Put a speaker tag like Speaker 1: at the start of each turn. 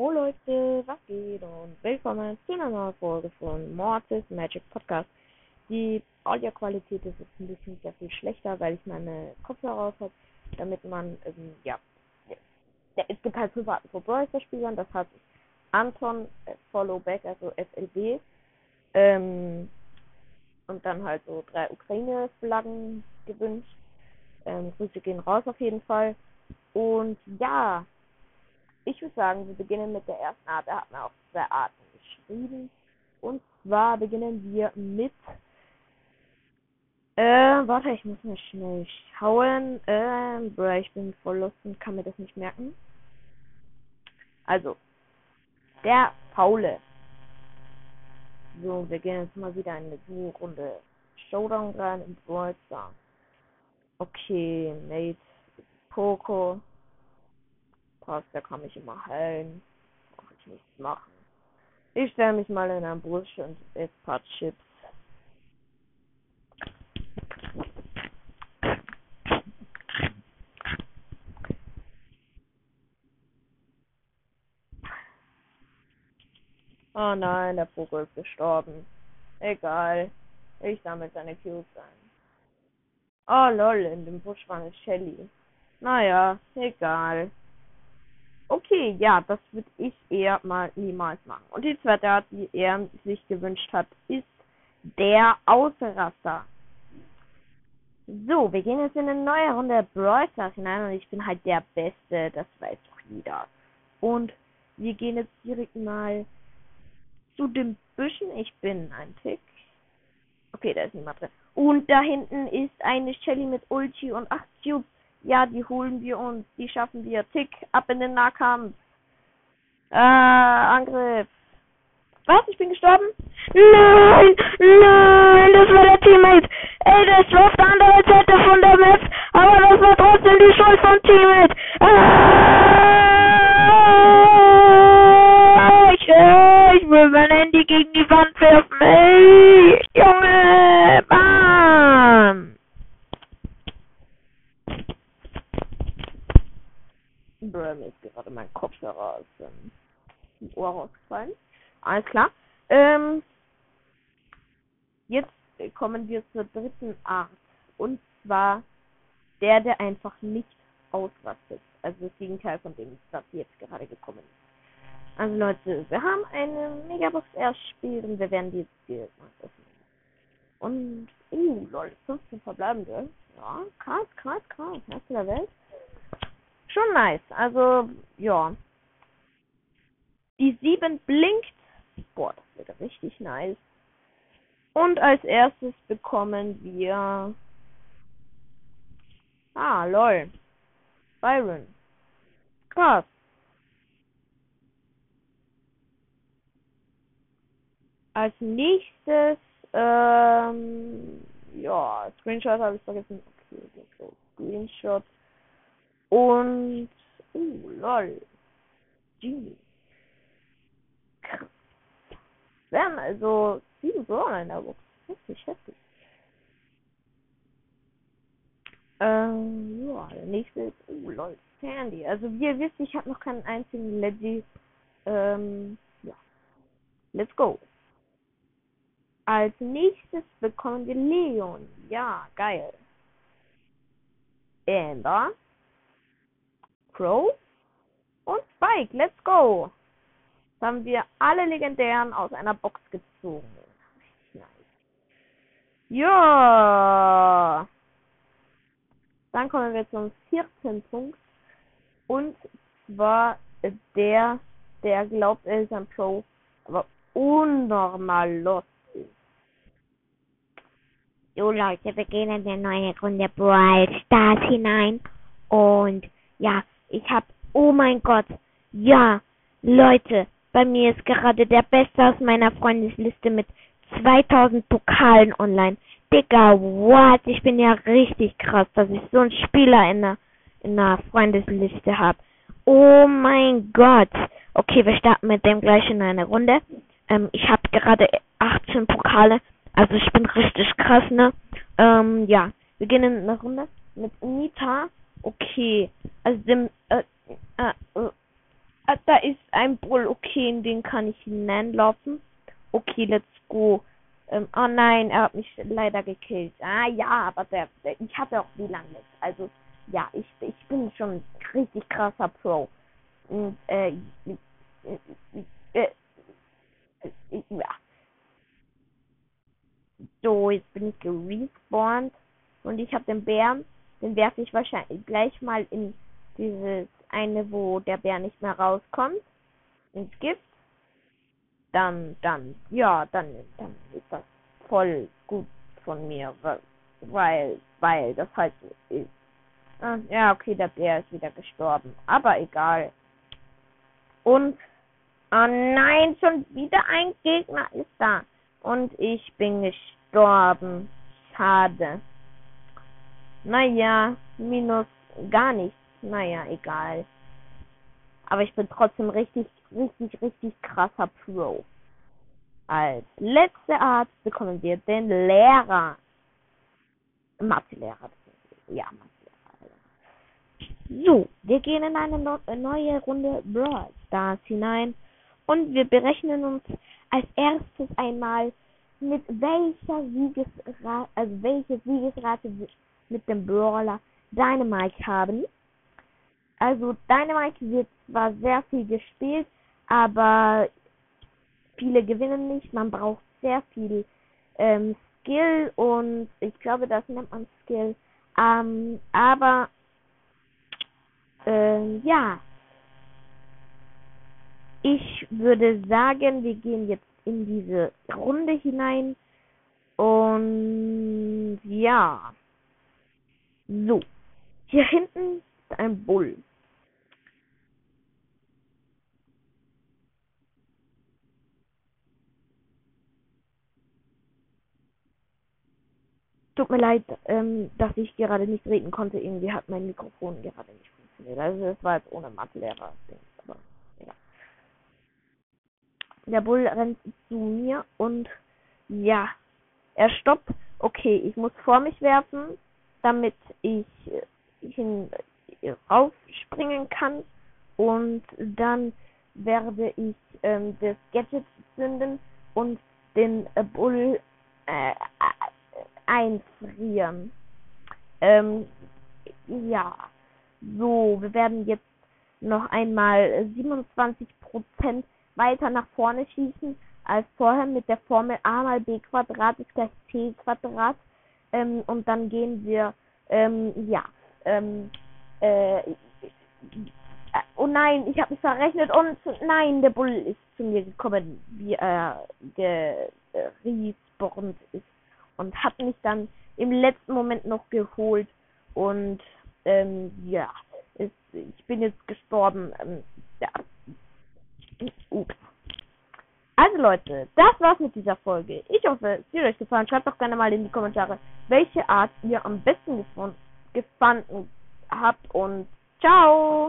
Speaker 1: Hallo Leute, was geht und willkommen zu einer neuen Folge von Mortis Magic Podcast. Die Audioqualität ist jetzt ein bisschen sehr viel schlechter, weil ich meine Kopfhörer raus habe, damit man, ähm, ja, ja, es gibt halt privaten Football-Spielern, das hat Anton äh, Followback, also FLB, ähm, und dann halt so drei Ukraine-Flaggen gewünscht. Ähm, Grüße gehen raus auf jeden Fall. Und ja, ich würde sagen, wir beginnen mit der ersten Art. Er hat mir auch zwei Arten geschrieben. Und zwar beginnen wir mit. Äh, warte, ich muss mal schnell schauen. Ähm, bro, ich bin voll lost und kann mir das nicht merken. Also, der Faule. So, wir gehen jetzt mal wieder in eine Duo-Runde Showdown rein im Brawl Okay, Nate, Poco. Passt, da kann ich immer heilen. Brauche ich nichts machen. Ich stelle mich mal in einen Busch und esse ein paar Chips. Oh nein, der Vogel ist gestorben. Egal. Ich sammle seine Cubes ein. Oh lol, in dem Busch war eine Shelly. Naja, egal. Okay, ja, das würde ich eher mal niemals machen. Und die zweite Art, die er sich gewünscht hat, ist der Ausraster. So, wir gehen jetzt in eine neue Runde Brawl Stars hinein und ich bin halt der Beste, das weiß doch jeder. Und wir gehen jetzt direkt mal zu den Büschen. Ich bin ein Tick. Okay, da ist niemand drin. Und da hinten ist eine Shelly mit Ulti und 8 Cubes. Ja, die holen wir uns. Die schaffen wir. Tick, ab in den Nahkampf. Äh, Angriff. Was? Ich bin gestorben?
Speaker 2: Nein! Nein! Das war der Teammate! Ey, das war auf der von der Map, aber das war trotzdem die Schuld vom Teammate! Ah, ich, ich will mein Handy gegen die Wand werfen! Ey, Junge! Bam!
Speaker 1: Bro, mir ist gerade mein Kopfhörer aus ähm, dem Ohr rausgefallen. Alles klar. Ähm, jetzt kommen wir zur dritten Art. Und zwar der, der einfach nicht ausrastet. Also das Gegenteil von dem, was jetzt gerade gekommen ist. Also Leute, wir haben eine Megabox erspielt und wir werden die jetzt hier mal öffnen. Und, uh, lol, 15 verbleibende. Ja, krass, krass, krass. Erste der Welt schon nice. Also, ja. Die 7 blinkt. Boah, das wird richtig nice. Und als erstes bekommen wir. Ah, lol. Byron. Krass. Als nächstes, ähm, ja, Screenshot habe ich vergessen. Okay, so, Screenshot. Und, uh, lol. Genie. Krass. Wir haben also sieben Brawler in der Box. Heftig, heftig. Ähm, ja, der nächste ist, uh, lol, Sandy. Also, wie ihr wisst, ich habe noch keinen einzigen Leggy. Ähm, ja. Let's go. Als nächstes bekommen wir Leon. Ja, geil. Amber. Crow und Spike. Let's go. Jetzt haben wir alle legendären aus einer Box gezogen. Ja. Dann kommen wir zum vierten Punkt. Und zwar der, der glaubt, er ist ein Pro, aber unnormal los ist.
Speaker 2: So Leute, wir gehen in eine neue Runde Brawl Stars hinein. Und ja, ich hab, oh mein Gott, ja, Leute, bei mir ist gerade der Beste aus meiner Freundesliste mit 2000 Pokalen online. Digga, what? Ich bin ja richtig krass, dass ich so einen Spieler in der, in der Freundesliste hab. Oh mein Gott. Okay, wir starten mit dem gleich in eine Runde. Ähm, ich habe gerade 18 Pokale. Also ich bin richtig krass, ne? Ähm, ja. Wir gehen in eine Runde mit Nita. Okay. Also dem, äh, äh, äh,
Speaker 1: da ist ein Bull, okay, in den kann ich hineinlaufen. Okay, let's go. Ähm, oh nein, er hat mich leider gekillt. Ah ja, aber der, der ich hatte auch WLAN mit. Also ja, ich, ich bin schon richtig krasser Pro. Und äh, äh, äh, ja. So, jetzt bin ich gerespawnt und ich habe den Bären, den werfe ich wahrscheinlich gleich mal in dieses eine, wo der Bär nicht mehr rauskommt, ins Gift. Dann, dann, ja, dann, dann ist das voll gut von mir, weil, weil das halt so ist. Ah, ja, okay, der Bär ist wieder gestorben, aber egal. Und, oh nein, schon wieder ein Gegner ist da. Und ich bin gestorben. Schade. Naja, minus gar nichts. Naja, egal. Aber ich bin trotzdem richtig, richtig, richtig krasser Pro. Als letzte Art bekommen wir den Lehrer. Mathelehrer. Ja, Mathelehrer. So, wir gehen in eine neue Runde Brawl Stars hinein und wir berechnen uns als erstes einmal, mit welcher Siegesrate, also welche Siegesrate mit dem Brawler Dynamite haben. Also Dynamite wird zwar sehr viel gespielt, aber viele gewinnen nicht. Man braucht sehr viel ähm, Skill und ich glaube, das nennt man Skill. Ähm, aber ähm, ja, ich würde sagen, wir gehen jetzt in diese Runde hinein. Und ja. So. Hier hinten ist ein Bull. Tut mir leid, ähm, dass ich gerade nicht reden konnte. Irgendwie hat mein Mikrofon gerade nicht funktioniert. Also es war jetzt ohne Mathelehrer. Aber. Der Bull rennt zu mir und ja, er stoppt. Okay, ich muss vor mich werfen, damit ich hin raufspringen kann und dann werde ich ähm, das Gadget zünden und den äh, Bull äh, einfrieren. Ähm, ja, so, wir werden jetzt noch einmal 27 Prozent weiter nach vorne schießen als vorher mit der Formel a mal b Quadrat ist gleich c Quadrat. Ähm, und dann gehen wir, ähm, ja, ähm, äh, oh nein, ich habe mich verrechnet und nein, der Bull ist zu mir gekommen, wie er gerespawnt ist und hat mich dann im letzten Moment noch geholt und ähm, ja, ist, ich bin jetzt gestorben. Ähm, ja, Ups. Also Leute, das war's mit dieser Folge. Ich hoffe, es hat euch gefallen. Schreibt doch gerne mal in die Kommentare, welche Art ihr am besten gefunden habt und ciao!